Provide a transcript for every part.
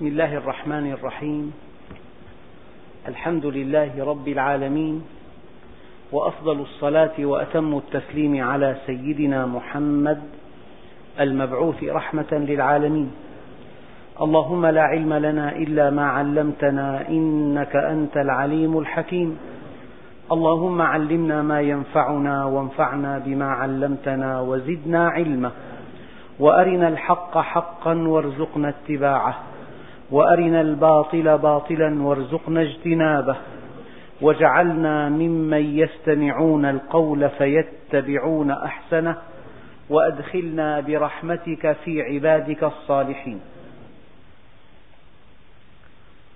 بسم الله الرحمن الرحيم. الحمد لله رب العالمين وأفضل الصلاة وأتم التسليم على سيدنا محمد المبعوث رحمة للعالمين. اللهم لا علم لنا إلا ما علمتنا إنك أنت العليم الحكيم. اللهم علمنا ما ينفعنا وانفعنا بما علمتنا وزدنا علما. وأرنا الحق حقا وارزقنا اتباعه. وأرنا الباطل باطلا وارزقنا اجتنابه واجعلنا ممن يستمعون القول فيتبعون أحسنه وأدخلنا برحمتك في عبادك الصالحين.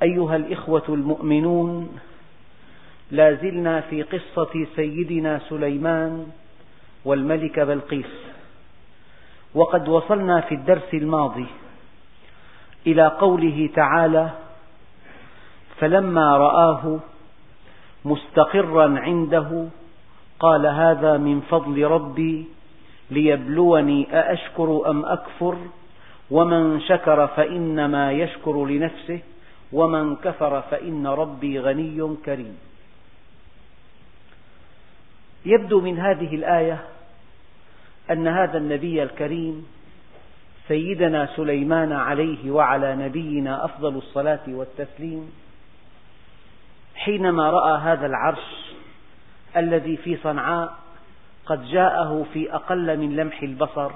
أيها الإخوة المؤمنون لا زلنا في قصة سيدنا سليمان والملكة بلقيس وقد وصلنا في الدرس الماضي إلى قوله تعالى فلما رآه مستقرا عنده قال هذا من فضل ربي ليبلوني أأشكر أم أكفر ومن شكر فإنما يشكر لنفسه ومن كفر فإن ربي غني كريم. يبدو من هذه الآية أن هذا النبي الكريم سيدنا سليمان عليه وعلى نبينا أفضل الصلاة والتسليم حينما رأى هذا العرش الذي في صنعاء قد جاءه في أقل من لمح البصر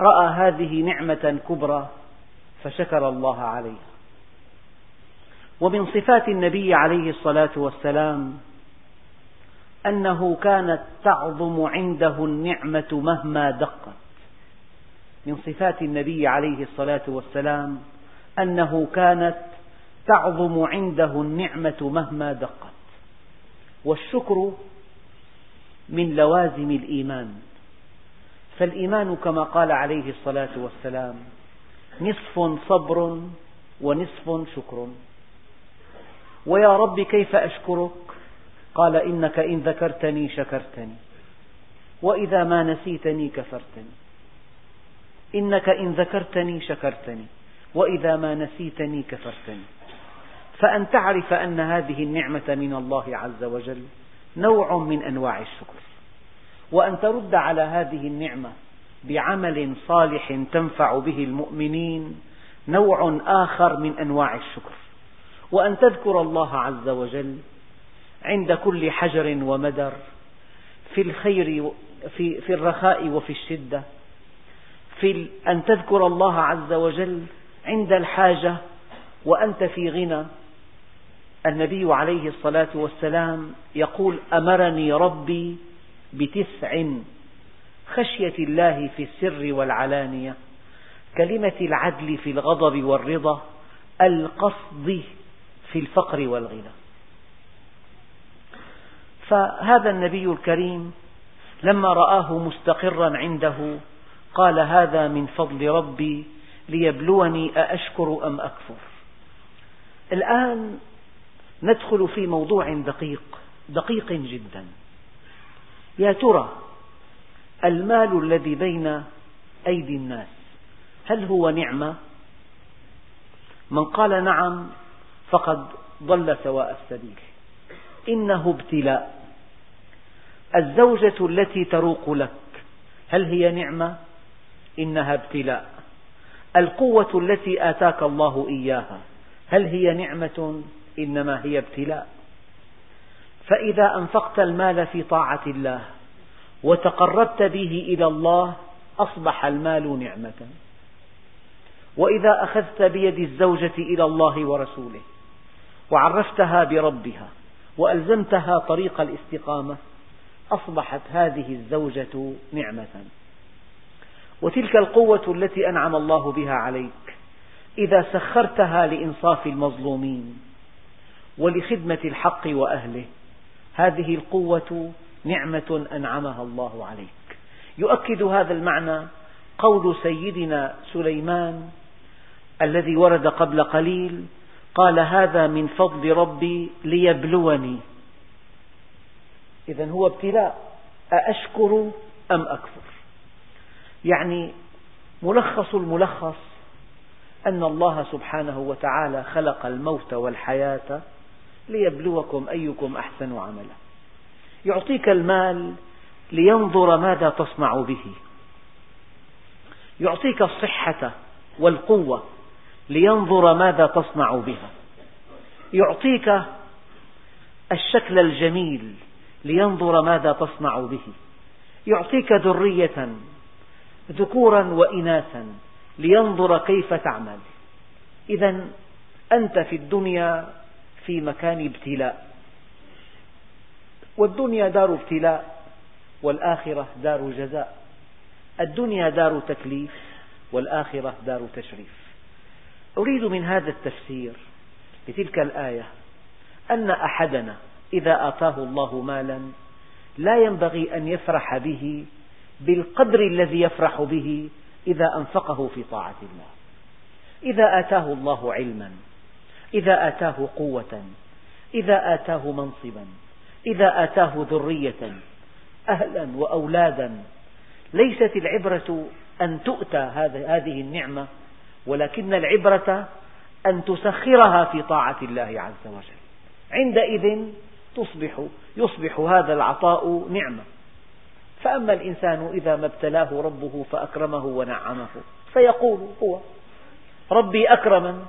رأى هذه نعمة كبرى فشكر الله عليها. ومن صفات النبي عليه الصلاة والسلام أنه كانت تعظم عنده النعمة مهما دقت. من صفات النبي عليه الصلاة والسلام أنه كانت تعظم عنده النعمة مهما دقت. والشكر من لوازم الإيمان. فالإيمان كما قال عليه الصلاة والسلام نصف صبر ونصف شكر. ويا رب كيف أشكرك؟ قال إنك إن ذكرتني شكرتني وإذا ما نسيتني كفرتني. إنك إن ذكرتني شكرتني وإذا ما نسيتني كفرتني. فأن تعرف أن هذه النعمة من الله عز وجل نوع من أنواع الشكر. وأن ترد على هذه النعمة بعمل صالح تنفع به المؤمنين نوع آخر من أنواع الشكر. وأن تذكر الله عز وجل عند كل حجر ومدر في الخير في, في الرخاء وفي الشدة في أن تذكر الله عز وجل عند الحاجة وأنت في غنى. النبي عليه الصلاة والسلام يقول أمرني ربي بتسع خشية الله في السر والعلانية كلمة العدل في الغضب والرضا القصد في الفقر والغنى. فهذا النبي الكريم لما رآه مستقرا عنده قال هذا من فضل ربي ليبلوني أأشكر أم أكفر الآن ندخل في موضوع دقيق دقيق جدا يا ترى المال الذي بين أيدي الناس هل هو نعمة؟ من قال نعم فقد ضل سواء السبيل إنه ابتلاء الزوجة التي تروق لك هل هي نعمة؟ إنها ابتلاء. القوة التي آتاك الله إياها هل هي نعمة؟ إنما هي ابتلاء. فإذا أنفقت المال في طاعة الله وتقربت به إلى الله أصبح المال نعمة. وإذا أخذت بيد الزوجة إلى الله ورسوله وعرفتها بربها وألزمتها طريق الاستقامة أصبحت هذه الزوجة نعمة. وتلك القوة التي أنعم الله بها عليك إذا سخرتها لإنصاف المظلومين ولخدمة الحق وأهله. هذه القوة نعمة أنعمها الله عليك. يؤكد هذا المعنى قول سيدنا سليمان الذي ورد قبل قليل قال هذا من فضل ربي ليبلوني. إذا هو ابتلاء. أأشكر أم أكفر؟ يعني ملخص الملخص أن الله سبحانه وتعالى خلق الموت والحياة ليبلوكم أيكم أحسن عملا. يعطيك المال لينظر ماذا تصنع به. يعطيك الصحة والقوة لينظر ماذا تصنع بها. يعطيك الشكل الجميل لينظر ماذا تصنع به. يعطيك ذرية ذكورا وإناثا لينظر كيف تعمل. إذا أنت في الدنيا في مكان ابتلاء والدنيا دار ابتلاء والآخرة دار جزاء. الدنيا دار تكليف والآخرة دار تشريف. أريد من هذا التفسير لتلك الآية أن أحدنا إذا آتاه الله مالا لا ينبغي أن يفرح به بالقدر الذي يفرح به إذا أنفقه في طاعة الله. إذا آتاه الله علما إذا آتاه قوة إذا آتاه منصبا إذا آتاه ذرية أهلا وأولادا. ليست العبرة أن تؤتى هذه النعمة ولكن العبرة أن تسخرها في طاعة الله عز وجل. عندئذ تصبح يصبح هذا العطاء نعمة. فأما الإنسان إذا ما ابتلاه ربه فأكرمه ونعمه فيقول هو ربي أكرمن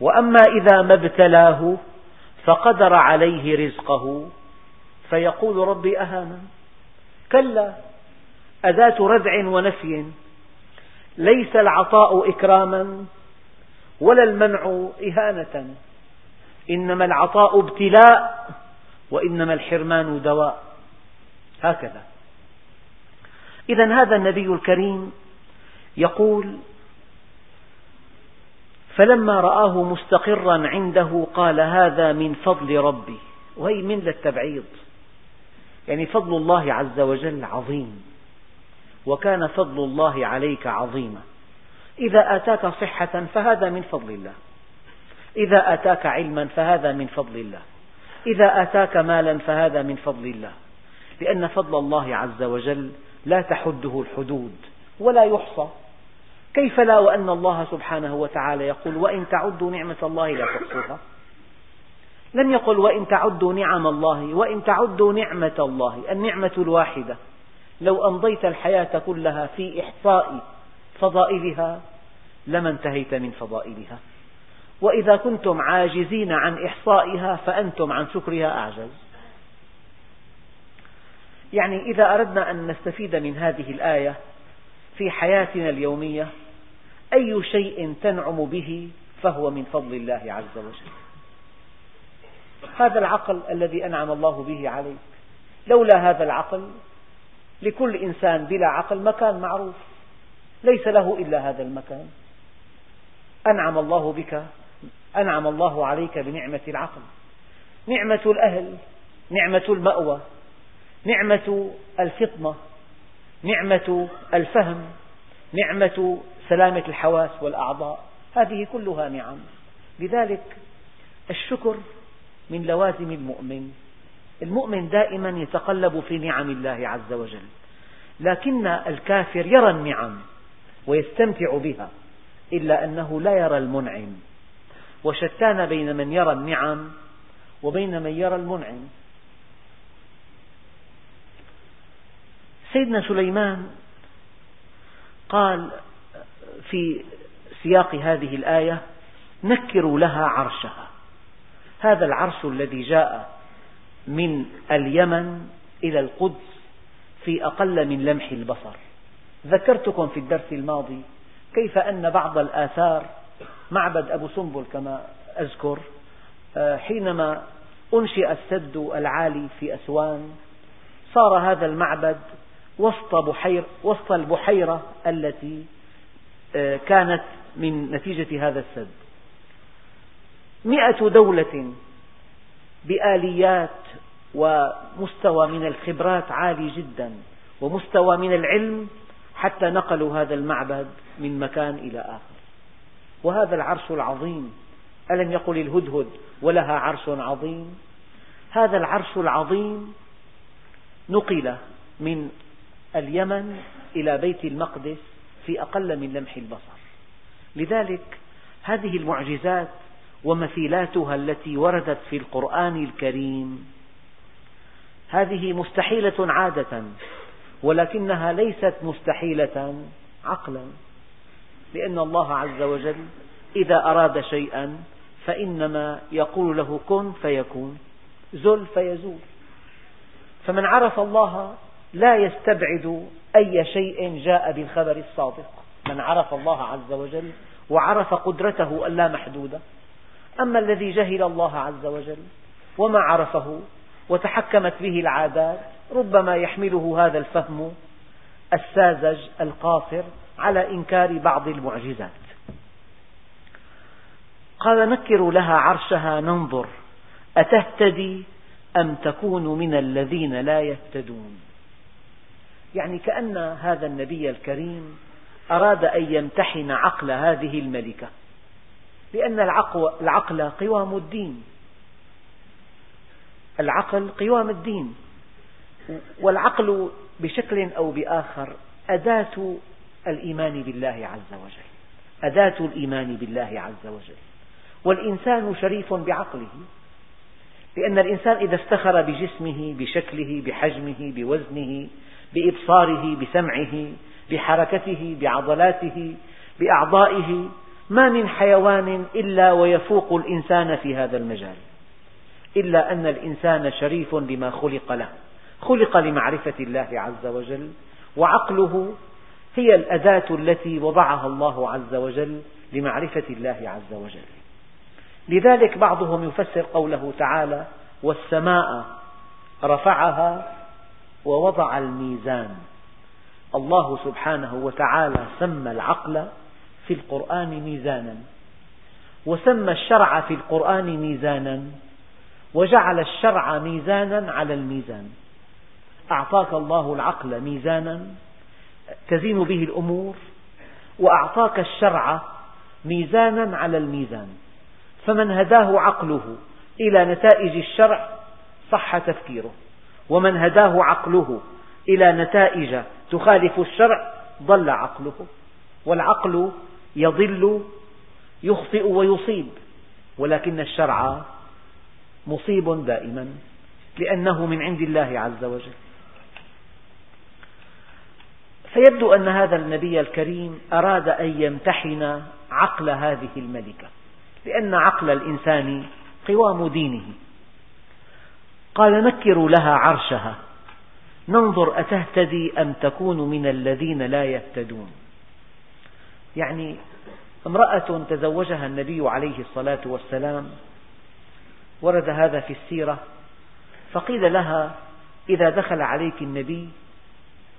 وأما إذا ما ابتلاه فقدر عليه رزقه فيقول ربي أهانن. كلا أداة ردع ونفي ليس العطاء إكراما ولا المنع إهانة إنما العطاء ابتلاء وإنما الحرمان دواء. هكذا. إذا هذا النبي الكريم يقول فلما رآه مستقرا عنده قال هذا من فضل ربي وهي من للتبعيض. يعني فضل الله عز وجل عظيم وكان فضل الله عليك عظيما. إذا آتاك صحة فهذا من فضل الله. إذا آتاك علما فهذا من فضل الله. إذا آتاك مالا فهذا من فضل الله. لأن فضل الله عز وجل لا تحده الحدود ولا يحصى. كيف لا وأن الله سبحانه وتعالى يقول وإن تعدوا نعمة الله لا تحصوها؟ لم يقل وإن تعدوا نعم الله وإن تعدوا نعمة الله النعمة الواحدة. لو أمضيت الحياة كلها في إحصاء فضائلها لما انتهيت من فضائلها. وإذا كنتم عاجزين عن إحصائها فأنتم عن شكرها أعجز. يعني إذا أردنا أن نستفيد من هذه الآية في حياتنا اليومية أي شيء تنعم به فهو من فضل الله عز وجل. هذا العقل الذي أنعم الله به عليك. لولا هذا العقل لكل إنسان بلا عقل مكان معروف. ليس له إلا هذا المكان. أنعم الله بك أنعم الله عليك بنعمة العقل. نعمة الأهل نعمة المأوى. نعمة الفطنة نعمة الفهم نعمة سلامة الحواس والأعضاء هذه كلها نعم. لذلك الشكر من لوازم المؤمن. المؤمن دائما يتقلب في نعم الله عز وجل لكن الكافر يرى النعم ويستمتع بها إلا أنه لا يرى المنعم. وشتان بين من يرى النعم وبين من يرى المنعم. سيدنا سليمان قال في سياق هذه الآية نكروا لها عرشها. هذا العرش الذي جاء من اليمن إلى القدس في أقل من لمح البصر. ذكرتكم في الدرس الماضي كيف أن بعض الآثار معبد أبو سنبل كما أذكر آه، حينما أنشئ السد العالي في أسوان صار هذا المعبد وسط, بحير وسط البحيرة التي آه، كانت من نتيجة هذا السد. مئة دولة بآليات ومستوى من الخبرات عالي جدا ومستوى من العلم حتى نقلوا هذا المعبد من مكان إلى آخر. وهذا العرش العظيم ألم يقل الهدهد ولها عرش عظيم؟ هذا العرش العظيم نقل من اليمن إلى بيت المقدس في أقل من لمح البصر. لذلك هذه المعجزات ومثيلاتها التي وردت في القرآن الكريم هذه مستحيلة عادة ولكنها ليست مستحيلة عقلا لأن الله عز وجل إذا أراد شيئا فإنما يقول له كن فيكون زل فيزول. فمن عرف الله لا يستبعد أي شيء جاء بالخبر الصادق. من عرف الله عز وجل وعرف قدرته اللامحدودة أما الذي جهل الله عز وجل وما عرفه وتحكمت به العادات ربما يحمله هذا الفهم الساذج القاصر على إنكار بعض المعجزات. قال نكروا لها عرشها ننظر أتهتدي أم تكون من الذين لا يهتدون؟ يعني كأن هذا النبي الكريم أراد أن يمتحن عقل هذه الملكة لأن العقل قوام الدين. العقل قوام الدين. والعقل بشكل أو بآخر أداة الإيمان بالله عز وجل. أداة الإيمان بالله عز وجل. والإنسان شريف بعقله لأن الإنسان إذا افتخر بجسمه بشكله بحجمه بوزنه بإبصاره بسمعه بحركته بعضلاته بأعضائه. ما من حيوان إلا ويفوق الإنسان في هذا المجال إلا أن الإنسان شريف بما خلق له. خلق لمعرفة الله عز وجل وعقله هي الأداة التي وضعها الله عز وجل لمعرفة الله عز وجل. لذلك بعضهم يفسر قوله تعالى والسماء رفعها ووضع الميزان. الله سبحانه وتعالى سمى العقل في القرآن ميزانا وسمى الشرع في القرآن ميزانا وجعل الشرع ميزانا على الميزان. أعطاك الله العقل ميزانا تزين به الأمور وأعطاك الشرع ميزانا على الميزان. فمن هداه عقله إلى نتائج الشرع صح تفكيره. ومن هداه عقله إلى نتائج تخالف الشرع ضل عقله والعقل يضل يخطئ ويصيب ولكن الشرع مصيب دائما لأنه من عند الله عز وجل. فيبدو أن هذا النبي الكريم أراد أن يمتحن عقل هذه الملكة لأن عقل الإنسان قوام دينه. قال نكروا لها عرشها. ننظر أتهتدي أم تكون من الذين لا يهتدون. يعني امرأة تزوجها النبي عليه الصلاة والسلام ورد هذا في السيرة فقيل لها إذا دخل عليك النبي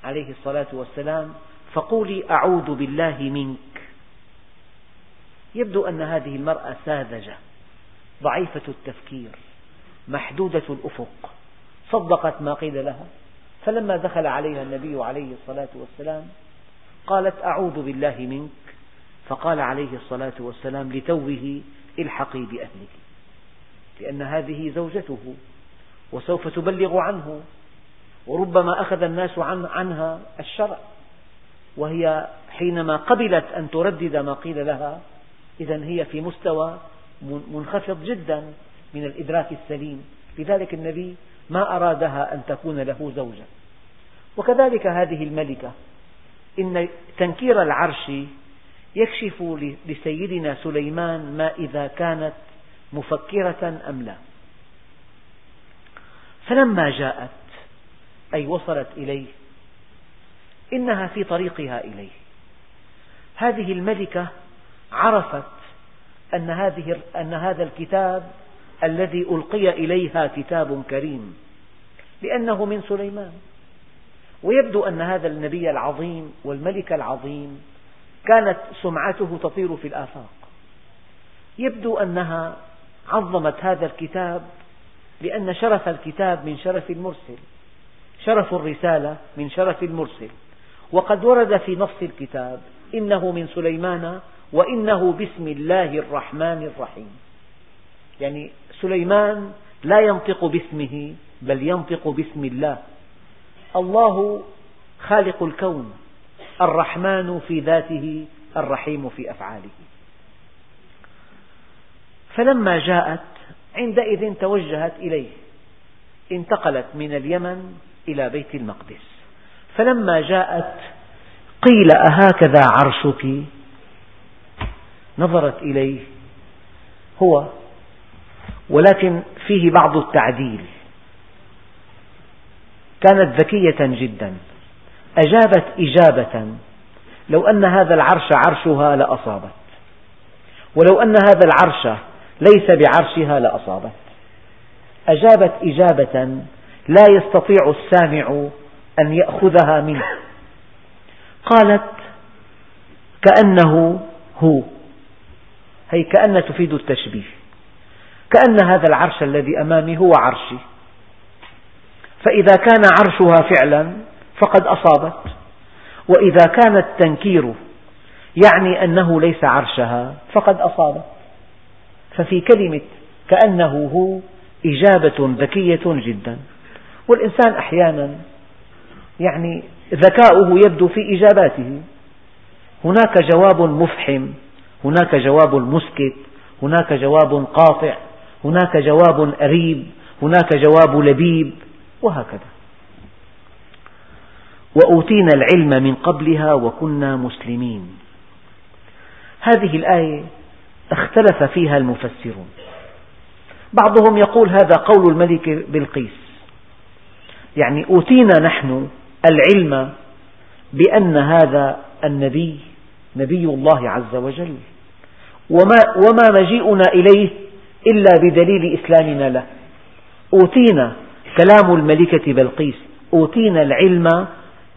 عليه الصلاة والسلام فقولي أعوذ بالله منك. يبدو أن هذه المرأة ساذجة ضعيفة التفكير. محدودة الأفق. صدقت ما قيل لها. فلما دخل عليها النبي عليه الصلاة والسلام قالت أعوذ بالله منك. فقال عليه الصلاة والسلام لتوه الحقي بأهلك. لأن هذه زوجته. وسوف تبلغ عنه. وربما أخذ الناس عنها الشرع. وهي حينما قبلت أن تردد ما قيل لها إذا هي في مستوى منخفض جدا. من الإدراك السليم. لذلك النبي ما أرادها أن تكون له زوجة. وكذلك هذه الملكة. إن تنكير العرش يكشف لسيدنا سليمان ما إذا كانت مفكرة أم لا. فلما جاءت أي وصلت إليه إنها في طريقها إليه. هذه الملكة عرفت أن, هذه أن هذا الكتاب الذي ألقي إليها كتاب كريم لأنه من سليمان. ويبدو أن هذا النبي العظيم والملك العظيم كانت سمعته تطير في الآفاق. يبدو أنها عظمت هذا الكتاب لأن شرف الكتاب من شرف المرسل شرف الرسالة من شرف المرسل. وقد ورد في نص الكتاب إنه من سليمان وإنه بسم الله الرحمن الرحيم. يعني سليمان لا ينطق باسمه بل ينطق باسم الله. الله خالق الكون الرحمن في ذاته الرحيم في أفعاله. فلما جاءت عندئذ توجهت إليه. انتقلت من اليمن إلى بيت المقدس. فلما جاءت قيل أهكذا عرشك؟ نظرت إليه. هو ولكن فيه بعض التعديل. كانت ذكية جدا. أجابت إجابة. لو أن هذا العرش عرشها لأصابت. ولو أن هذا العرش ليس بعرشها لأصابت. أجابت إجابة. لا يستطيع السامع أن يأخذها منه. قالت كأنه هو. هي كأن تفيد التشبيه. كأن هذا العرش الذي أمامي هو عرشي. فإذا كان عرشها فعلا فقد أصابت. وإذا كان التنكير يعني أنه ليس عرشها فقد أصابت. ففي كلمة كأنه هو إجابة ذكية جدا. والإنسان أحيانا يعني ذكاؤه يبدو في إجاباته. هناك جواب مفحم هناك جواب مسكت هناك جواب قاطع. هناك جواب أريب هناك جواب لبيب وهكذا. وأوتينا العلم من قبلها وكنا مسلمين. هذه الآية اختلف فيها المفسرون. بعضهم يقول هذا قول الملك بلقيس. يعني أوتينا نحن العلم بأن هذا النبي نبي الله عز وجل. وما, وما مجيئنا إليه إلا بدليل إسلامنا له. أوتينا كلام الملكة بلقيس. أوتينا العلم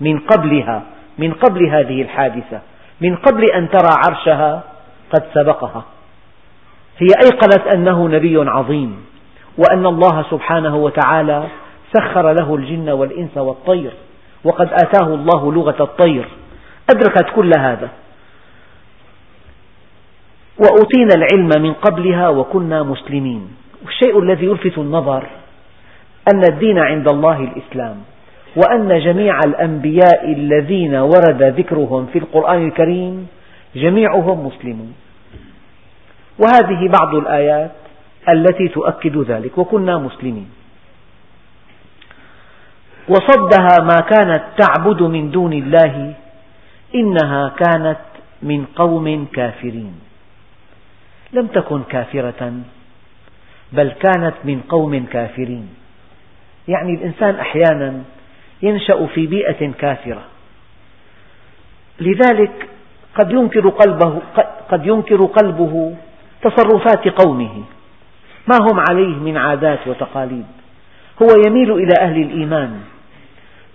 من قبلها من قبل هذه الحادثة من قبل أن ترى عرشها قد سبقها. هي أيقنت أنه نبي عظيم وأن الله سبحانه وتعالى سخر له الجن والإنس والطير وقد آتاه الله لغة الطير. أدركت كل هذا. وأوتينا العلم من قبلها وكنا مسلمين. والشيء الذي يلفت النظر أن الدين عند الله الإسلام وأن جميع الأنبياء الذين ورد ذكرهم في القرآن الكريم جميعهم مسلمون. وهذه بعض الآيات التي تؤكد ذلك وكنا مسلمين. وصدها ما كانت تعبد من دون الله إنها كانت من قوم كافرين. لم تكن كافرة بل كانت من قوم كافرين. يعني الإنسان أحيانا ينشأ في بيئة كافرة. لذلك قد ينكر قلبه, قد ينكر قلبه تصرفات قومه. ما هم عليه من عادات وتقاليد. هو يميل إلى أهل الإيمان.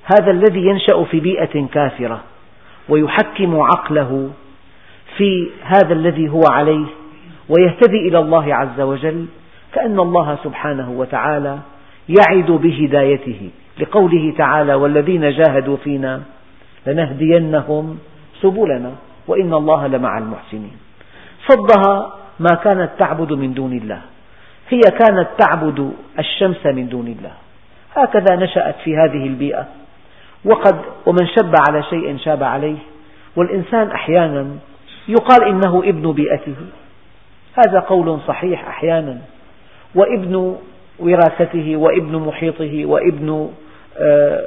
هذا الذي ينشأ في بيئة كافرة ويحكم عقله في هذا الذي هو عليه ويهتدي إلى الله عز وجل كأن الله سبحانه وتعالى يعد بهدايته لقوله تعالى والذين جاهدوا فينا لنهدينهم سبلنا وإن الله لمع المحسنين. صدها ما كانت تعبد من دون الله هي كانت تعبد الشمس من دون الله. هكذا نشأت في هذه البيئة وقد ومن شب على شيء شاب عليه والإنسان أحيانا يقال إنه ابن بيئته. هذا قول صحيح أحيانا. وابن وراثته وابن محيطه وابن آه،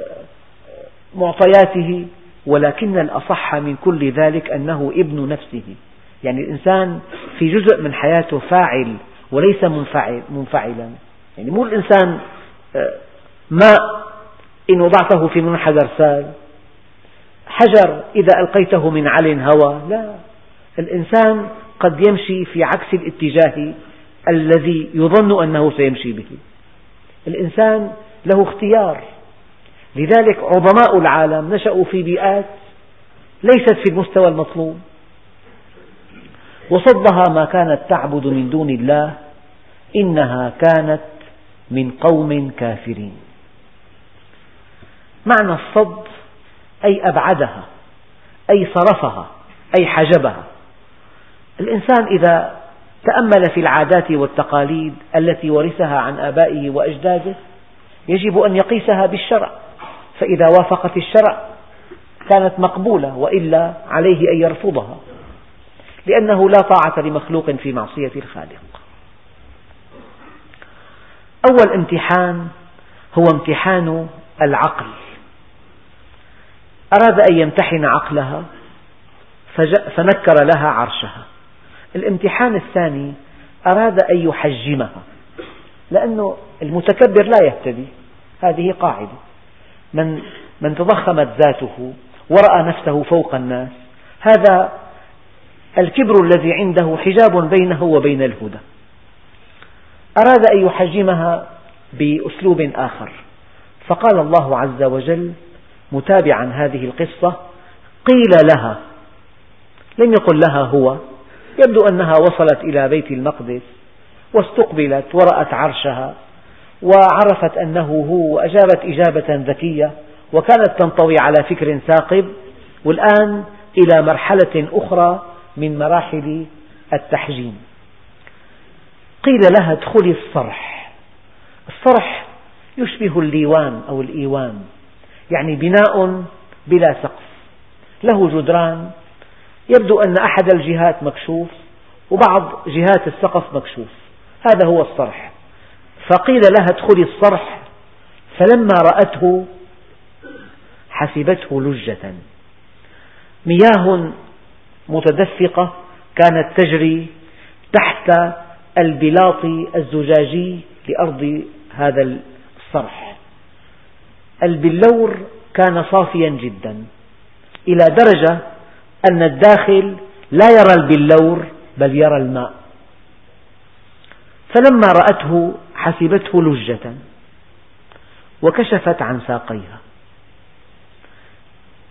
معطياته ولكن الأصح من كل ذلك أنه ابن نفسه. يعني الإنسان في جزء من حياته فاعل وليس منفعل منفعلا. يعني مو الإنسان آه، ماء إن وضعته في منحدر سال. حجر إذا ألقيته من عل هوى. لا. الإنسان قد يمشي في عكس الاتجاه الذي يظن أنه سيمشي به. الإنسان له اختيار. لذلك عظماء العالم نشأوا في بيئات ليست في المستوى المطلوب وصدها ما كانت تعبد من دون الله إنها كانت من قوم كافرين. معنى الصد أي أبعدها أي صرفها أي حجبها. الإنسان إذا تأمل في العادات والتقاليد التي ورثها عن آبائه وأجداده يجب أن يقيسها بالشرع. فإذا وافقت الشرع كانت مقبولة وإلا عليه أن يرفضها لأنه لا طاعة لمخلوق في معصية الخالق. أول امتحان هو امتحان العقل. أراد أن يمتحن عقلها فنكر لها عرشها. الامتحان الثاني أراد أن يحجمها لأن المتكبر لا يهتدي هذه قاعدة. من, من تضخمت ذاته ورأى نفسه فوق الناس هذا الكبر الذي عنده حجاب بينه وبين الهدى. أراد أن يحجمها بأسلوب آخر. فقال الله عز وجل متابعا هذه القصة قيل لها لم يقل لها هو يبدو أنها وصلت إلى بيت المقدس واستقبلت ورأت عرشها وعرفت أنه هو وأجابت إجابة ذكية وكانت تنطوي على فكر ثاقب والآن إلى مرحلة أخرى من مراحل التحجيم. قيل لها ادخلي الصرح. الصرح يشبه الليوان أو الإيوان يعني بناء بلا سقف له جدران يبدو أن أحد الجهات مكشوف وبعض جهات السقف مكشوف. هذا هو الصرح. فقيل لها ادخلي الصرح. فلما رأته حسبته لجة. مياه متدفقة كانت تجري تحت البلاط الزجاجي لأرض هذا الصرح. البلور كان صافيا جدا إلى درجة أن الداخل لا يرى البلور بل يرى الماء. فلما رأته حسبته لجة وكشفت عن ساقيها.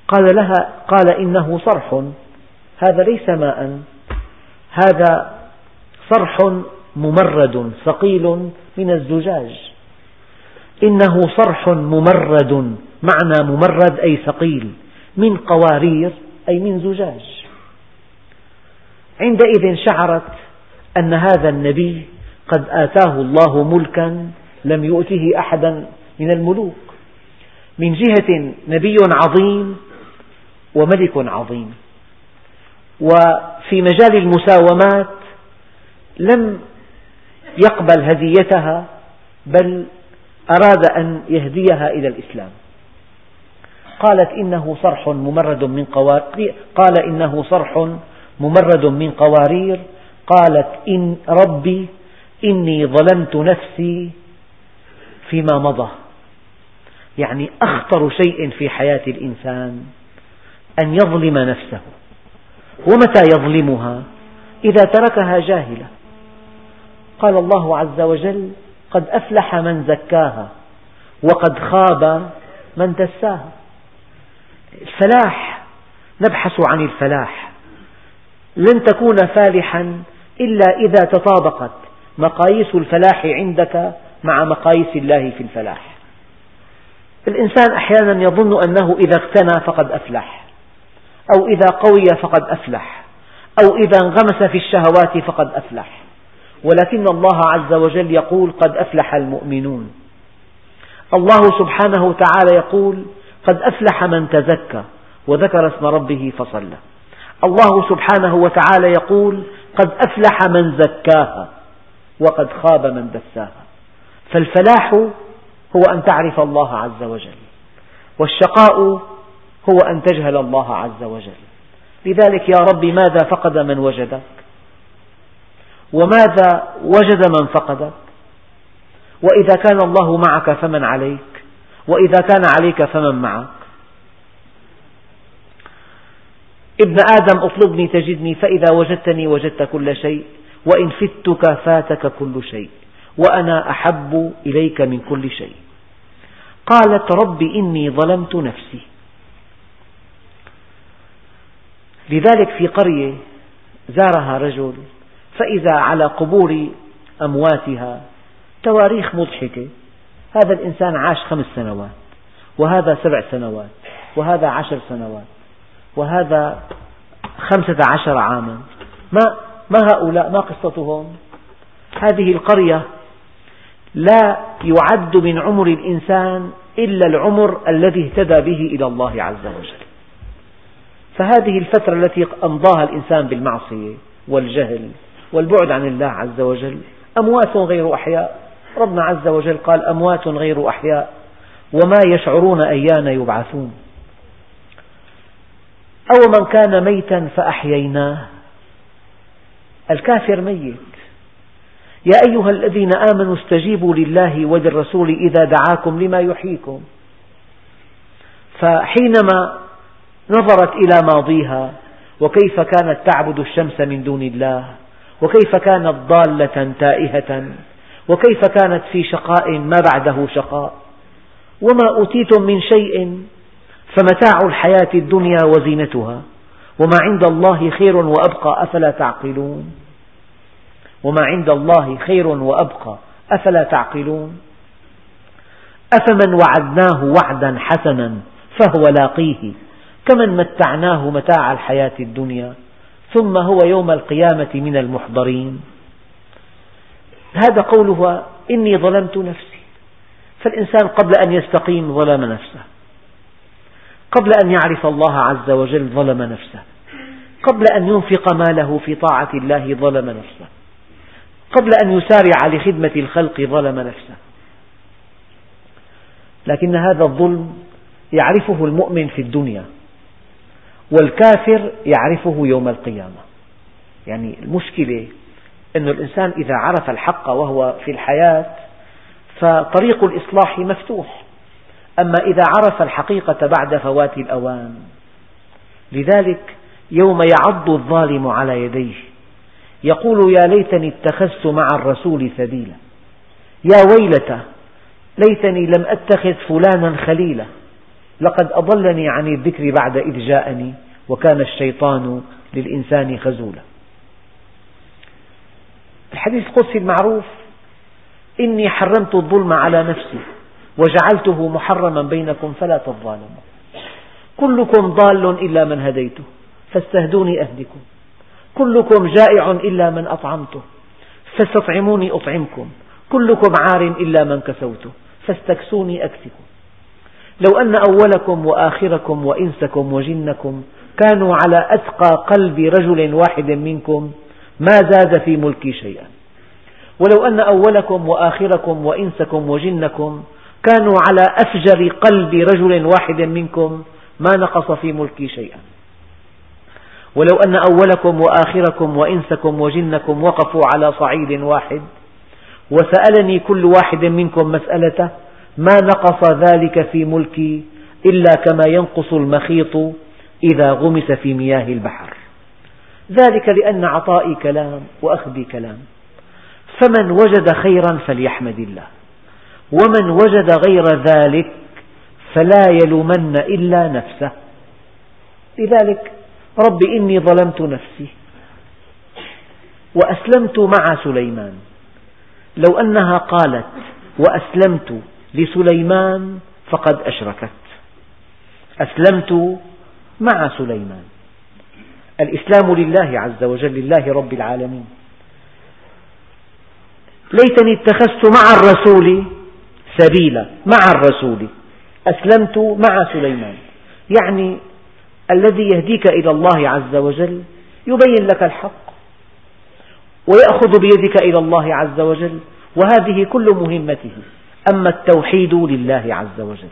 قال لها قال إنه صرح. هذا ليس ماء هذا صرح ممرد ثقيل من الزجاج. إنه صرح ممرد معنى ممرد أي ثقيل من قوارير أي من زجاج. عندئذ شعرت أن هذا النبي قد آتاه الله ملكا لم يؤته أحدا من الملوك. من جهة نبي عظيم وملك عظيم. وفي مجال المساومات لم يقبل هديتها بل أراد أن يهديها إلى الإسلام. قالت إنه صرح ممرد من قوارير قال إنه صرح ممرد من قوارير قالت إن ربي إني ظلمت نفسي فيما مضى. يعني أخطر شيء في حياة الإنسان أن يظلم نفسه. ومتى يظلمها؟ إذا تركها جاهلة. قال الله عز وجل قد أفلح من زكاها وقد خاب من دساها. الفلاح نبحث عن الفلاح. لن تكون فالحا إلا إذا تطابقت مقاييس الفلاح عندك مع مقاييس الله في الفلاح. الإنسان أحيانا يظن أنه إذا اغتنى فقد أفلح أو إذا قوي فقد أفلح أو إذا انغمس في الشهوات فقد أفلح. ولكن الله عز وجل يقول قد أفلح المؤمنون. الله سبحانه وتعالى يقول قد أفلح من تزكى وذكر اسم ربه فصلى. الله سبحانه وتعالى يقول قد أفلح من زكاها وقد خاب من دساها. فالفلاح هو أن تعرف الله عز وجل والشقاء هو أن تجهل الله عز وجل. لذلك يا رب ماذا فقد من وجدك؟ وماذا وجد من فقدك؟ وإذا كان الله معك فمن عليك؟ وإذا كان عليك فمن معك. ابن آدم اطلبني تجدني فإذا وجدتني وجدت كل شيء وإن فتك فاتك كل شيء وأنا أحب إليك من كل شيء. قالت رب إني ظلمت نفسي. لذلك في قرية زارها رجل فإذا على قبور أمواتها تواريخ مضحكة. هذا الإنسان عاش خمس سنوات وهذا سبع سنوات وهذا عشر سنوات وهذا خمسة عشر عاما. ما, ما هؤلاء؟ ما قصتهم؟ هذه القرية لا يعد من عمر الإنسان إلا العمر الذي اهتدى به إلى الله عز وجل. فهذه الفترة التي أمضاها الإنسان بالمعصية والجهل والبعد عن الله عز وجل أموات غير أحياء. ربنا عز وجل قال أموات غير أحياء وما يشعرون أيان يبعثون. أو من كان ميتا فأحييناه. الكافر ميت. يا أيها الذين آمنوا استجيبوا لله وللرسول إذا دعاكم لما يحييكم. فحينما نظرت إلى ماضيها وكيف كانت تعبد الشمس من دون الله وكيف كانت ضالة تائهة وكيف كانت في شقاء ما بعده شقاء؟ وما أوتيتم من شيء؟ فمتاع الحياة الدنيا وزينتها وما عند الله خير وأبقى أفلا تعقلون؟ وما عند الله خير وأبقى أفلا تعقلون؟ أفمن وعدناه وعدا حسنا فهو لاقيه كمن متعناه متاع الحياة الدنيا ثم هو يوم القيامة من المحضرين. هذا قوله إني ظلمت نفسي. فالإنسان قبل أن يستقيم ظلم نفسه. قبل أن يعرف الله عز وجل ظلم نفسه. قبل أن ينفق ماله في طاعة الله ظلم نفسه. قبل أن يسارع لخدمة الخلق ظلم نفسه. لكن هذا الظلم يعرفه المؤمن في الدنيا والكافر يعرفه يوم القيامة. يعني المشكلة أن الإنسان إذا عرف الحق وهو في الحياة فطريق الإصلاح مفتوح. أما إذا عرف الحقيقة بعد فوات الأوان. لذلك يوم يعض الظالم على يديه يقول يا ليتني اتخذت مع الرسول سبيلا. يا ويلتى ليتني لم أتخذ فلانا خليلا. لقد أضلني عن الذكر بعد إذ جاءني وكان الشيطان للإنسان خزولا. الحديث القدسي المعروف إني حرمت الظلم على نفسي وجعلته محرما بينكم فلا تظالموا. كلكم ضال إلا من هديته فاستهدوني أهدكم. كلكم جائع إلا من أطعمته فاستطعموني أطعمكم. كلكم عار إلا من كسوته فاستكسوني أكسكم. لو أن أولكم وآخركم وإنسكم وجنكم كانوا على أتقى قلب رجل واحد منكم ما زاد في ملكي شيئا. ولو أن أولكم وآخركم وإنسكم وجنكم كانوا على أفجر قلب رجل واحد منكم ما نقص في ملكي شيئا. ولو أن أولكم وآخركم وإنسكم وجنكم وقفوا على صعيد واحد وسألني كل واحد منكم مسألته ما نقص ذلك في ملكي إلا كما ينقص المخيط إذا غمس في مياه البحر. ذلك لأن عطائي كلام وأخذي كلام. فمن وجد خيرا فليحمد الله. ومن وجد غير ذلك فلا يلومن إلا نفسه. لذلك رب إني ظلمت نفسي وأسلمت مع سليمان. لو أنها قالت وأسلمت لسليمان فقد أشركت. أسلمت مع سليمان. الإسلام لله عز وجل لله رب العالمين. ليتني اتخذت مع الرسول سبيلا مع الرسول. أسلمت مع سليمان. يعني الذي يهديك إلى الله عز وجل يبين لك الحق ويأخذ بيدك إلى الله عز وجل وهذه كل مهمته. أما التوحيد لله عز وجل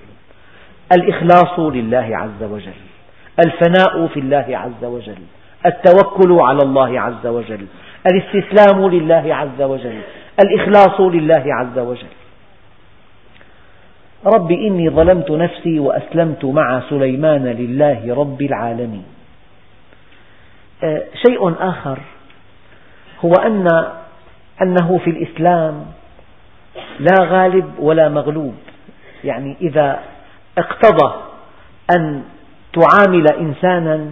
الإخلاص لله عز وجل. الفناء في الله عز وجل التوكل على الله عز وجل الاستسلام لله عز وجل الإخلاص لله عز وجل. رب إني ظلمت نفسي وأسلمت مع سليمان لله رب العالمين. آه، شيء آخر هو أن أنه في الإسلام لا غالب ولا مغلوب. يعني إذا اقتضى أن تعامل إنسانا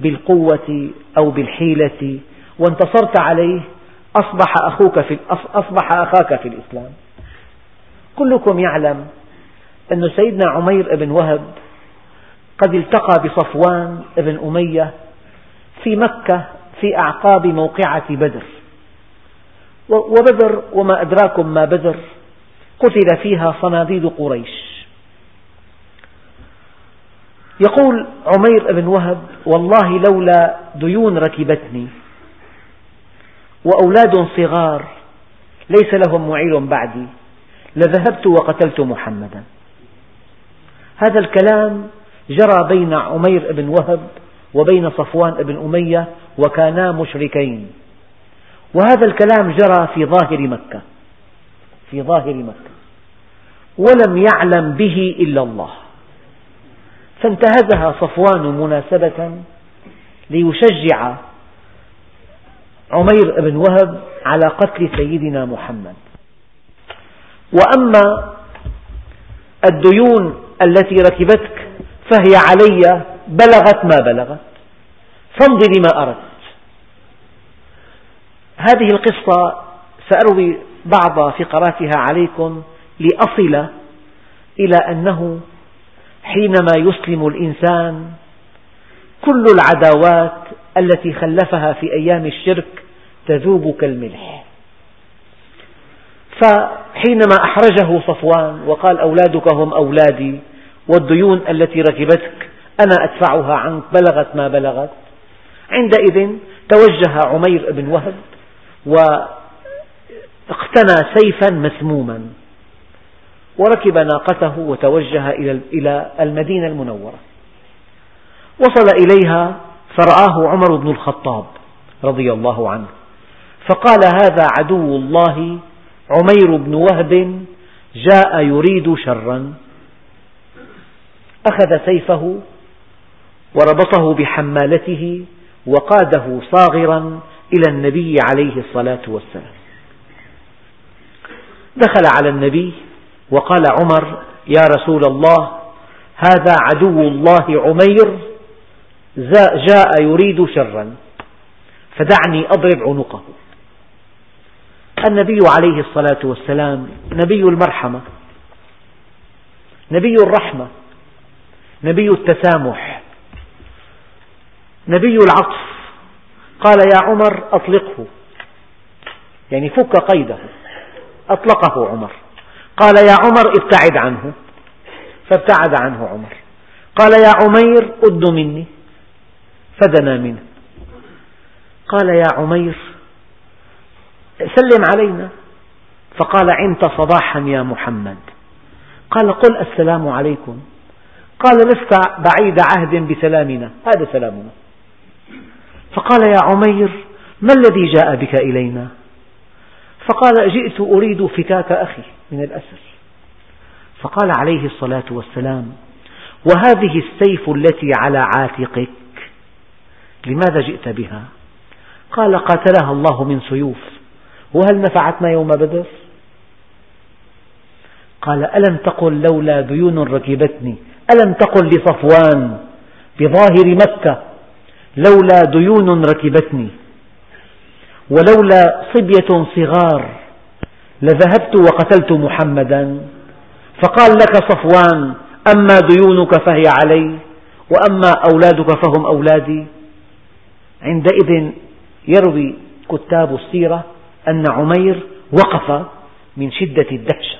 بالقوة أو بالحيلة وانتصرت عليه أصبح أخوك في أصبح أخاك في الإسلام. كلكم يعلم أن سيدنا عمير بن وهب قد التقى بصفوان بن أمية في مكة في أعقاب موقعة بدر. وبدر وما أدراكم ما بدر قتل فيها صناديد قريش. يقول عمير بن وهب والله لولا ديون ركبتني وأولاد صغار ليس لهم معيل بعدي لذهبت وقتلت محمدا. هذا الكلام جرى بين عمير بن وهب وبين صفوان بن أمية وكانا مشركين. وهذا الكلام جرى في ظاهر مكة في ظاهر مكة ولم يعلم به إلا الله. فانتهزها صفوان مناسبة ليشجع عمير بن وهب على قتل سيدنا محمد. وأما الديون التي ركبتك فهي علي بلغت ما بلغت. فامض لما أردت. هذه القصة سأروي بعض فقراتها عليكم لأصل إلى أنه حينما يسلم الإنسان كل العداوات التي خلفها في أيام الشرك تذوب كالملح. فحينما أحرجه صفوان وقال أولادك هم أولادي والديون التي ركبتك أنا أدفعها عنك بلغت ما بلغت. عندئذ توجه عمير بن وهب واقتنى سيفا مسموما. وركب ناقته وتوجه إلى المدينة المنورة. وصل إليها فرآه عمر بن الخطاب رضي الله عنه فقال هذا عدو الله عمير بن وهب جاء يريد شرا. أخذ سيفه وربطه بحمالته وقاده صاغرا إلى النبي عليه الصلاة والسلام. دخل على النبي وقال عمر يا رسول الله هذا عدو الله عمير جاء يريد شرا فدعني أضرب عنقه. النبي عليه الصلاة والسلام نبي المرحمة نبي الرحمة نبي التسامح نبي العطف. قال يا عمر أطلقه. يعني فك قيده. أطلقه عمر. قال يا عمر ابتعد عنه. فابتعد عنه عمر. قال يا عمير أد مني. فدنا منه. قال يا عمير سلم علينا. فقال عمت صباحا يا محمد. قال قل السلام عليكم. قال لست بعيد عهد بسلامنا. هذا سلامنا. فقال يا عمير ما الذي جاء بك إلينا؟ فقال جئت أريد فكاك أخي من الأسر. فقال عليه الصلاة والسلام وهذه السيف التي على عاتقك لماذا جئت بها؟ قال قاتلها الله من سيوف وهل نفعتنا يوم بدر؟ قال ألم تقل لولا ديون ركبتني ألم تقل لصفوان بظاهر مكة لولا ديون ركبتني؟ ولولا صبية صغار لذهبت وقتلت محمدا. فقال لك صفوان أما ديونك فهي علي وأما أولادك فهم أولادي. عندئذ يروي كتاب السيرة أن عمير وقف من شدة الدهشة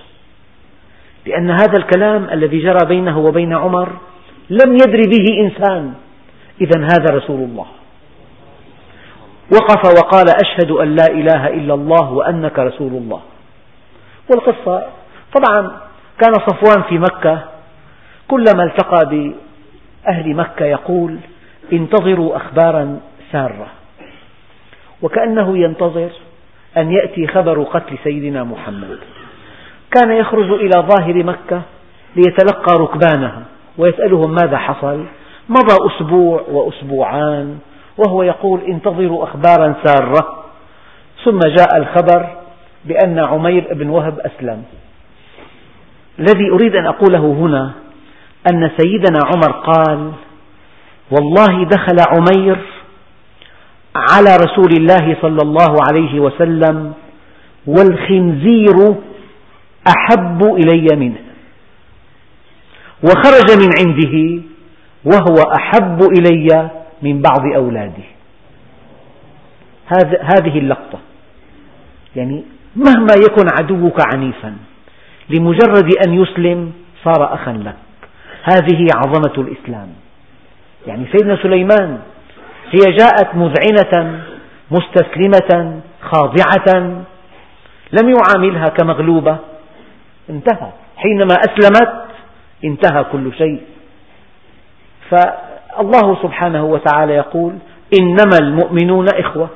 لأن هذا الكلام الذي جرى بينه وبين عمر لم يدر به إنسان. إذا هذا رسول الله. وقف وقال أشهد أن لا إله إلا الله وأنك رسول الله. والقصة طبعا كان صفوان في مكة كلما التقى بأهل مكة يقول انتظروا أخبارا سارة. وكأنه ينتظر أن يأتي خبر قتل سيدنا محمد. كان يخرج إلى ظاهر مكة ليتلقى ركبانها ويسألهم ماذا حصل مضى أسبوع وأسبوعان وهو يقول انتظروا أخبارا سارة. ثم جاء الخبر بأن عمير بن وهب أسلم. الذي أريد أن أقوله هنا أن سيدنا عمر قال والله دخل عمير على رسول الله صلى الله عليه وسلم والخنزير أحب إلي منه. وخرج من عنده وهو أحب إلي من بعض أولادي هذه اللقطة. يعني مهما يكن عدوك عنيفا لمجرد أن يسلم صار أخا لك. هذه عظمة الإسلام. يعني سيدنا سليمان هي جاءت مذعنة مستسلمة خاضعة لم يعاملها كمغلوبة. انتهى. حينما أسلمت انتهى كل شيء. فالله سبحانه وتعالى يقول إنما المؤمنون إخوة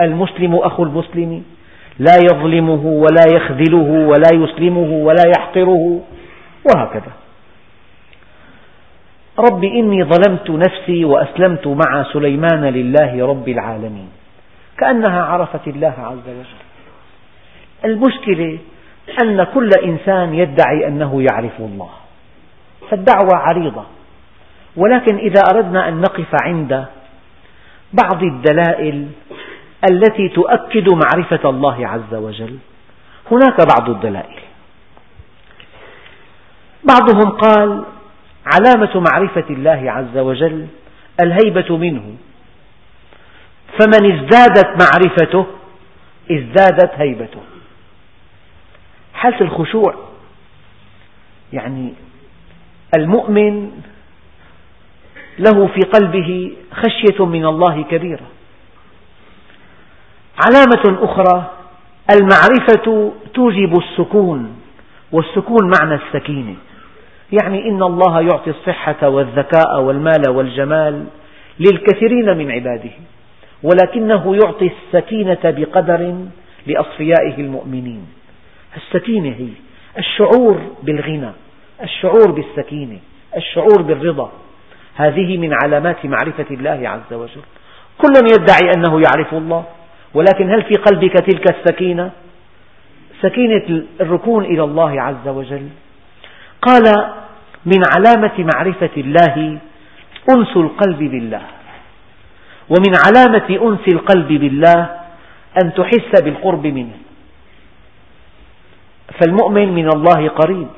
المسلم أخو المسلم لا يظلمه ولا يخذله ولا يسلمه ولا يحقره وهكذا. رب إني ظلمت نفسي وأسلمت مع سليمان لله رب العالمين كأنها عرفت الله عز وجل. المشكلة أن كل إنسان يدعي أنه يعرف الله فالدعوة عريضة. ولكن إذا أردنا أن نقف عند بعض الدلائل التي تؤكد معرفة الله عز وجل هناك بعض الدلائل. بعضهم قال علامة معرفة الله عز وجل الهيبة منه. فمن ازدادت معرفته ازدادت هيبته. حالة الخشوع يعني المؤمن له في قلبه خشية من الله كبيرة. علامة أخرى المعرفة توجب السكون والسكون معنى السكينة. يعني إن الله يعطي الصحة والذكاء والمال والجمال للكثيرين من عباده ولكنه يعطي السكينة بقدر لأصفيائه المؤمنين. السكينة هي الشعور بالغنى الشعور بالسكينة الشعور بالرضا. هذه من علامات معرفة الله عز وجل. كل يدعي أنه يعرف الله ولكن هل في قلبك تلك السكينة؟ سكينة الركون إلى الله عز وجل. قال من علامة معرفة الله أنس القلب بالله ومن علامة أنس القلب بالله أن تحس بالقرب منه. فالمؤمن من الله قريب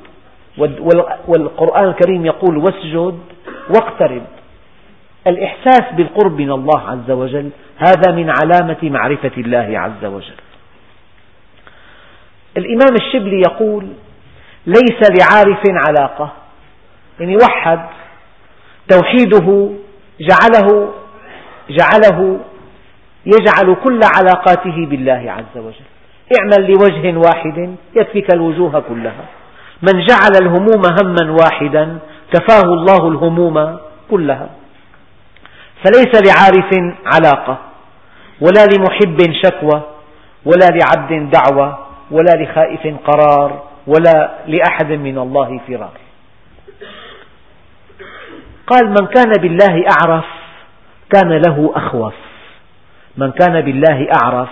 والقرآن الكريم يقول واسجد واقترب. الإحساس بالقرب من الله عز وجل هذا من علامة معرفة الله عز وجل. الإمام الشبلي يقول ليس لعارف علاقة. يعني وحد توحيده جعله جعله يجعل كل علاقاته بالله عز وجل. اعمل لوجه واحد يكفيك الوجوه كلها. من جعل الهموم هما واحدا كفاه الله الهموم كلها. فليس لعارف علاقة ولا لمحب شكوى ولا لعبد دعوة ولا لخائف قرار ولا لأحد من الله فرار. قال من كان بالله أعرف كان له أخوف. من كان بالله أعرف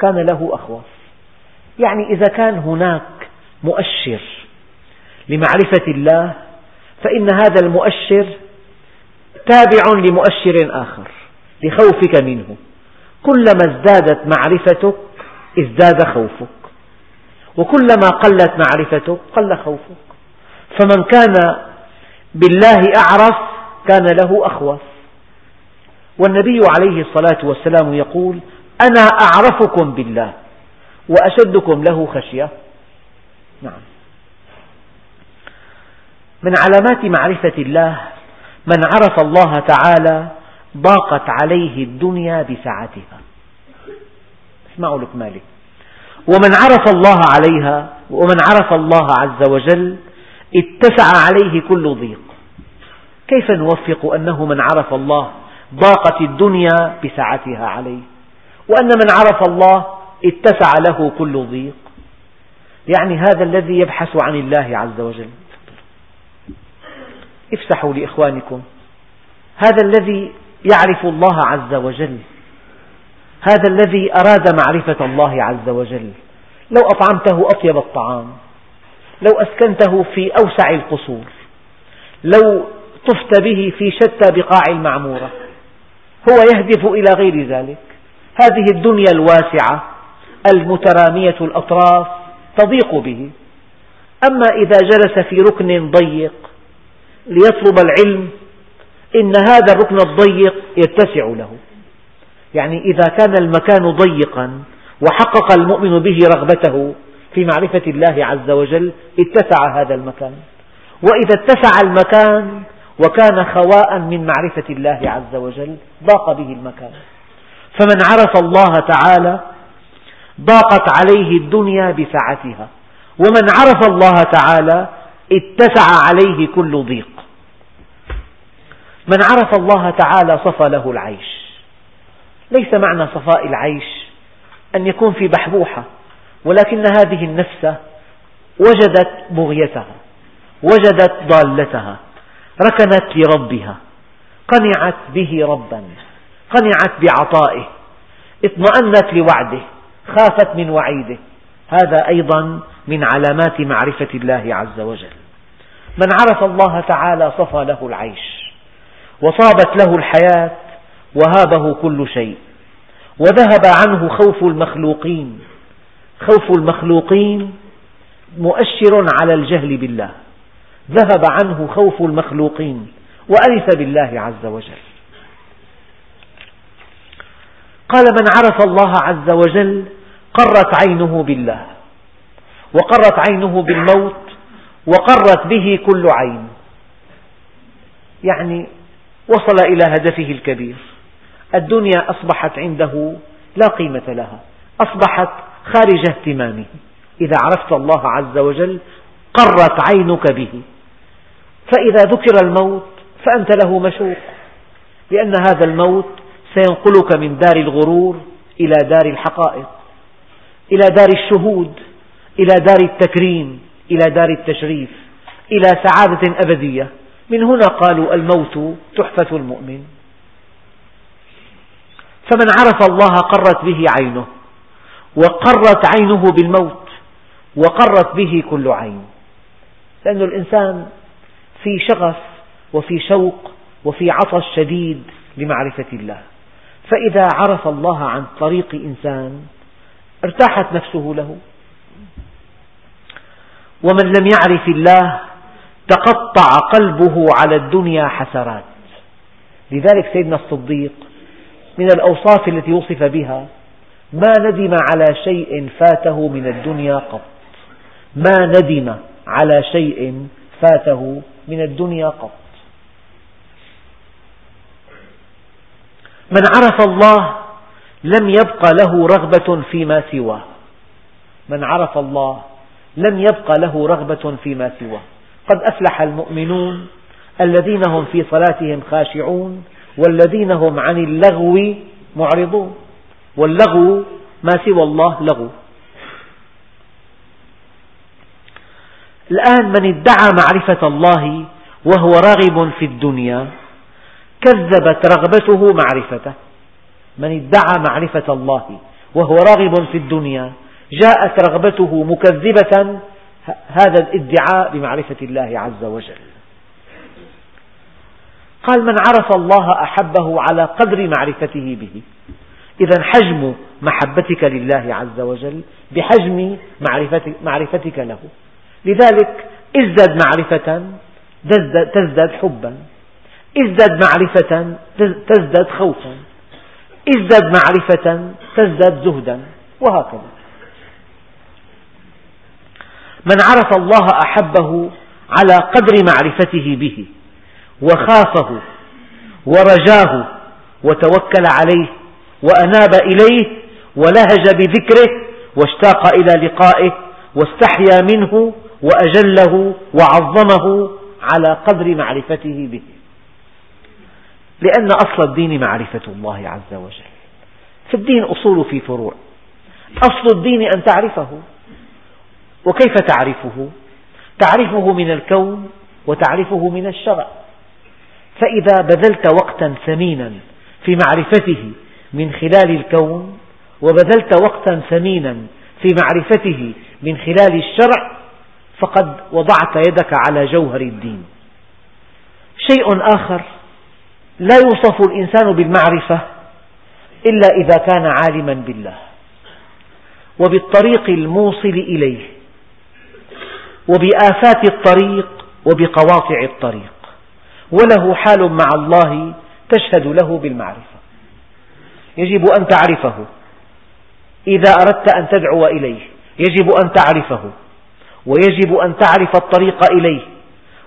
كان له أخوف. يعني إذا كان هناك مؤشر لمعرفة الله فإن هذا المؤشر تابع لمؤشر آخر لخوفك منه. كلما ازدادت معرفتك ازداد خوفك. وكلما قلت معرفتك قل خوفك. فمن كان بالله أعرف كان له أخوف. والنبي عليه الصلاة والسلام يقول أنا أعرفكم بالله وأشدكم له خشية. نعم. من علامات معرفة الله من عرف الله تعالى ضاقت عليه الدنيا بسعتها اسمعوا لك مالك ومن عرف الله عليها ومن عرف الله عز وجل اتسع عليه كل ضيق. كيف نوفق أنه من عرف الله ضاقت الدنيا بسعتها عليه؟ وأن من عرف الله اتسع له كل ضيق. يعني هذا الذي يبحث عن الله عز وجل. افسحوا لإخوانكم. هذا الذي يعرف الله عز وجل. هذا الذي أراد معرفة الله عز وجل. لو أطعمته أطيب الطعام. لو أسكنته في أوسع القصور. لو طفت به في شتى بقاع المعمورة. هو يهدف إلى غير ذلك. هذه الدنيا الواسعة المترامية الأطراف تضيق به. أما إذا جلس في ركن ضيق ليطلب العلم إن هذا الركن الضيق يتسع له. يعني إذا كان المكان ضيقا وحقق المؤمن به رغبته في معرفة الله عز وجل اتسع هذا المكان. وإذا اتسع المكان وكان خواء من معرفة الله عز وجل ضاق به المكان. فمن عرف الله تعالى ضاقت عليه الدنيا بسعتها. ومن عرف الله تعالى اتسع عليه كل ضيق. من عرف الله تعالى صفى له العيش. ليس معنى صفاء العيش أن يكون في بحبوحة ولكن هذه النفس وجدت بغيتها وجدت ضالتها ركنت لربها قنعت به ربا قنعت بعطائه اطمأنت لوعده خافت من وعيده. هذا أيضا من علامات معرفة الله عز وجل. من عرف الله تعالى صفى له العيش. وصابت له الحياة وهابه كل شيء. وذهب عنه خوف المخلوقين. خوف المخلوقين مؤشر على الجهل بالله. ذهب عنه خوف المخلوقين وأنس بالله عز وجل. قال من عرف الله عز وجل قرت عينه بالله وقرت عينه بالموت وقرت به كل عين. يعني وصل إلى هدفه الكبير. الدنيا أصبحت عنده لا قيمة لها. أصبحت خارج اهتمامه. إذا عرفت الله عز وجل قرت عينك به. فإذا ذكر الموت فأنت له مشوق. لأن هذا الموت سينقلك من دار الغرور إلى دار الحقائق إلى دار الشهود إلى دار التكريم إلى دار التشريف إلى سعادة أبدية. من هنا قالوا الموت تحفة المؤمن. فمن عرف الله قرت به عينه وقرت عينه بالموت وقرت به كل عين. لأن الإنسان في شغف وفي شوق وفي عطش شديد لمعرفة الله. فإذا عرف الله عن طريق إنسان ارتاحت نفسه له. ومن لم يعرف الله تقطع قلبه على الدنيا حسرات. لذلك سيدنا الصديق من الأوصاف التي وصف بها ما ندم على شيء فاته من الدنيا قط. ما ندم على شيء فاته من الدنيا قط. من عرف الله لم يبق له رغبة فيما سواه. من عرف الله لم يبق له رغبة فيما سواه. قد أفلح المؤمنون الذين هم في صلاتهم خاشعون والذين هم عن اللغو معرضون واللغو ما سوى الله لغو. الآن من ادعى معرفة الله وهو راغب في الدنيا كذبت رغبته معرفته. من ادعى معرفة الله وهو راغب في الدنيا جاءت رغبته مكذبة هذا الادعاء بمعرفة الله عز وجل. قال من عرف الله أحبه على قدر معرفته به إذا حجم محبتك لله عز وجل بحجم معرفتك, له. لذلك ازدد معرفة تزداد حبا. ازدد معرفة تزداد خوفا. ازدد معرفة تزداد زهدا. وهكذا. من عرف الله أحبه على قدر معرفته به وخافه ورجاه وتوكل عليه وأناب إليه ولهج بذكره واشتاق إلى لقائه واستحيا منه وأجله وعظمه على قدر معرفته به. لأن أصل الدين معرفة الله عز وجل. في الدين أصول في فروع. أصل الدين أن تعرفه. وكيف تعرفه؟ تعرفه من الكون وتعرفه من الشرع. فإذا بذلت وقتا ثمينا في معرفته من خلال الكون وبذلت وقتا ثمينا في معرفته من خلال الشرع فقد وضعت يدك على جوهر الدين. شيء آخر لا يوصف الإنسان بالمعرفة إلا إذا كان عالما بالله وبالطريق الموصل إليه. وبآفات الطريق وبقواطع الطريق. وله حال مع الله تشهد له بالمعرفة. يجب أن تعرفه. إذا أردت أن تدعو إليه يجب أن تعرفه. ويجب أن تعرف الطريق إليه.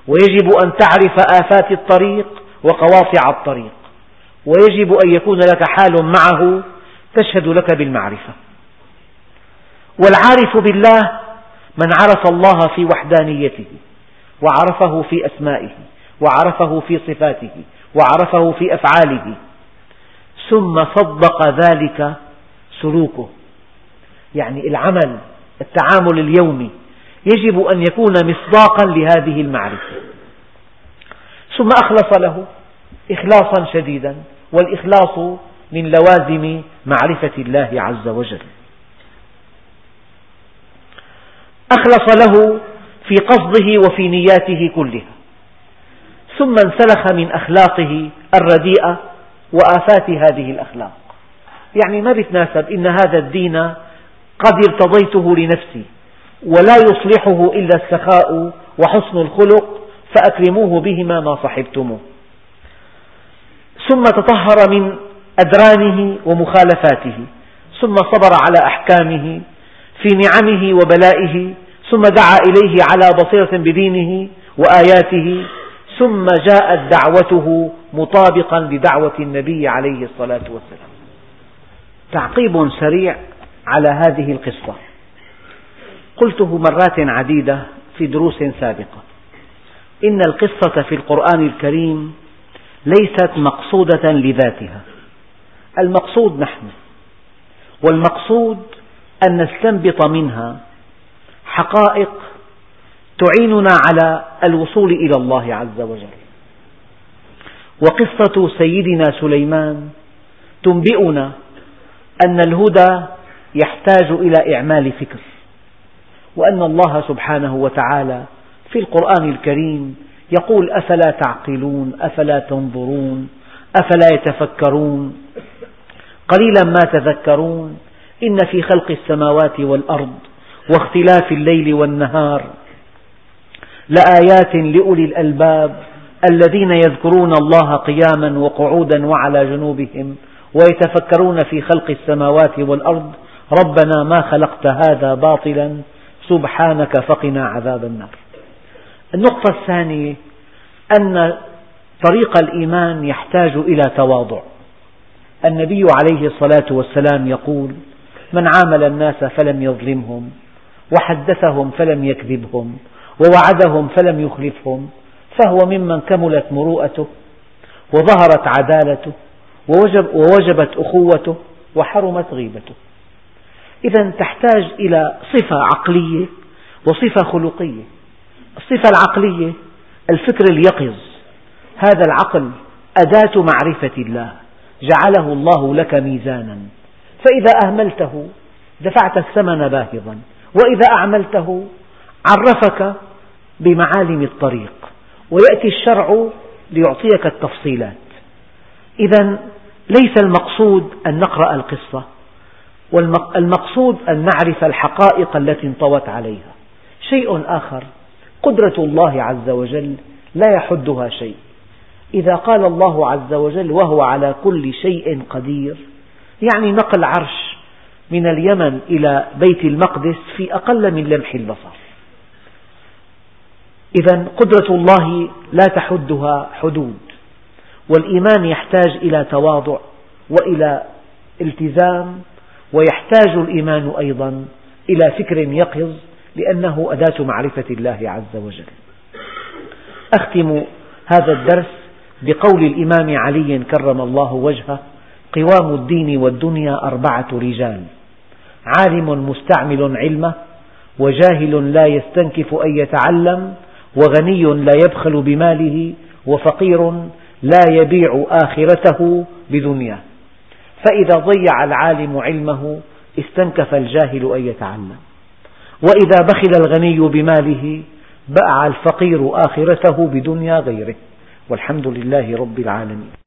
ويجب أن تعرف آفات الطريق وقواطع الطريق. ويجب أن يكون لك حال معه تشهد لك بالمعرفة. والعارف بالله من عرف الله في وحدانيته وعرفه في أسمائه وعرفه في صفاته وعرفه في أفعاله ثم صدق ذلك سلوكه. يعني العمل التعامل اليومي يجب أن يكون مصداقا لهذه المعرفة. ثم أخلص له إخلاصا شديدا والإخلاص من لوازم معرفة الله عز وجل. أخلص له في قصده وفي نياته كلها. ثم انسلخ من أخلاقه الرديئة وآفات هذه الأخلاق. يعني ما بيتناسب إن هذا الدين قد ارتضيته لنفسي ولا يصلحه إلا السخاء وحسن الخلق فأكرموه بهما ما صحبتموه. ثم تطهر من أدرانه ومخالفاته. ثم صبر على أحكامه في نعمه وبلائه ثم دعا إليه على بصيرة بدينه وآياته ثم جاءت دعوته مطابقا لدعوة النبي عليه الصلاة والسلام. تعقيب سريع على هذه القصة. قلته مرات عديدة في دروس سابقة. إن القصة في القرآن الكريم ليست مقصودة لذاتها. المقصود نحن والمقصود أن نستنبط منها حقائق تعيننا على الوصول إلى الله عز وجل. وقصة سيدنا سليمان تنبئنا أن الهدى يحتاج إلى إعمال فكر وأن الله سبحانه وتعالى في القرآن الكريم يقول أفلا تعقلون؟ أفلا تنظرون؟ أفلا يتفكرون؟ قليلا ما تذكرون إن في خلق السماوات والأرض واختلاف الليل والنهار. لآيات لأولي الألباب الذين يذكرون الله قياما وقعودا وعلى جنوبهم ويتفكرون في خلق السماوات والأرض. ربنا ما خلقت هذا باطلا سبحانك فقنا عذاب النار. النقطة الثانية أن طريق الإيمان يحتاج إلى تواضع. النبي عليه الصلاة والسلام يقول من عامل الناس فلم يظلمهم وحدثهم فلم يكذبهم ووعدهم فلم يخلفهم فهو ممن كملت مروءته وظهرت عدالته ووجب ووجبت أخوته وحرمت غيبته. إذا تحتاج إلى صفة عقلية وصفة خلقية. الصفة العقلية الفكر اليقظ. هذا العقل أداة معرفة الله. جعله الله لك ميزانا. فإذا أهملته دفعت الثمن باهظا. وإذا أعملته عرفك بمعالم الطريق ويأتي الشرع ليعطيك التفصيلات. إذا ليس المقصود أن نقرأ القصة والمقصود أن نعرف الحقائق التي انطوت عليها. شيء آخر قدرة الله عز وجل لا يحدها شيء. إذا قال الله عز وجل وهو على كل شيء قدير يعني نقل عرش من اليمن إلى بيت المقدس في أقل من لمح البصر. إذا قدرة الله لا تحدها حدود والإيمان يحتاج إلى تواضع وإلى التزام ويحتاج الإيمان أيضا إلى فكر يقظ لأنه أداة معرفة الله عز وجل. أختم هذا الدرس بقول الإمام علي كرم الله وجهه قوام الدين والدنيا أربعة رجال. عالم مستعمل علمه وجاهل لا يستنكف أن يتعلم وغني لا يبخل بماله وفقير لا يبيع آخرته بدنياه. فإذا ضيع العالم علمه استنكف الجاهل أن يتعلم. وإذا بخل الغني بماله بأع الفقير آخرته بدنيا غيره. والحمد لله رب العالمين.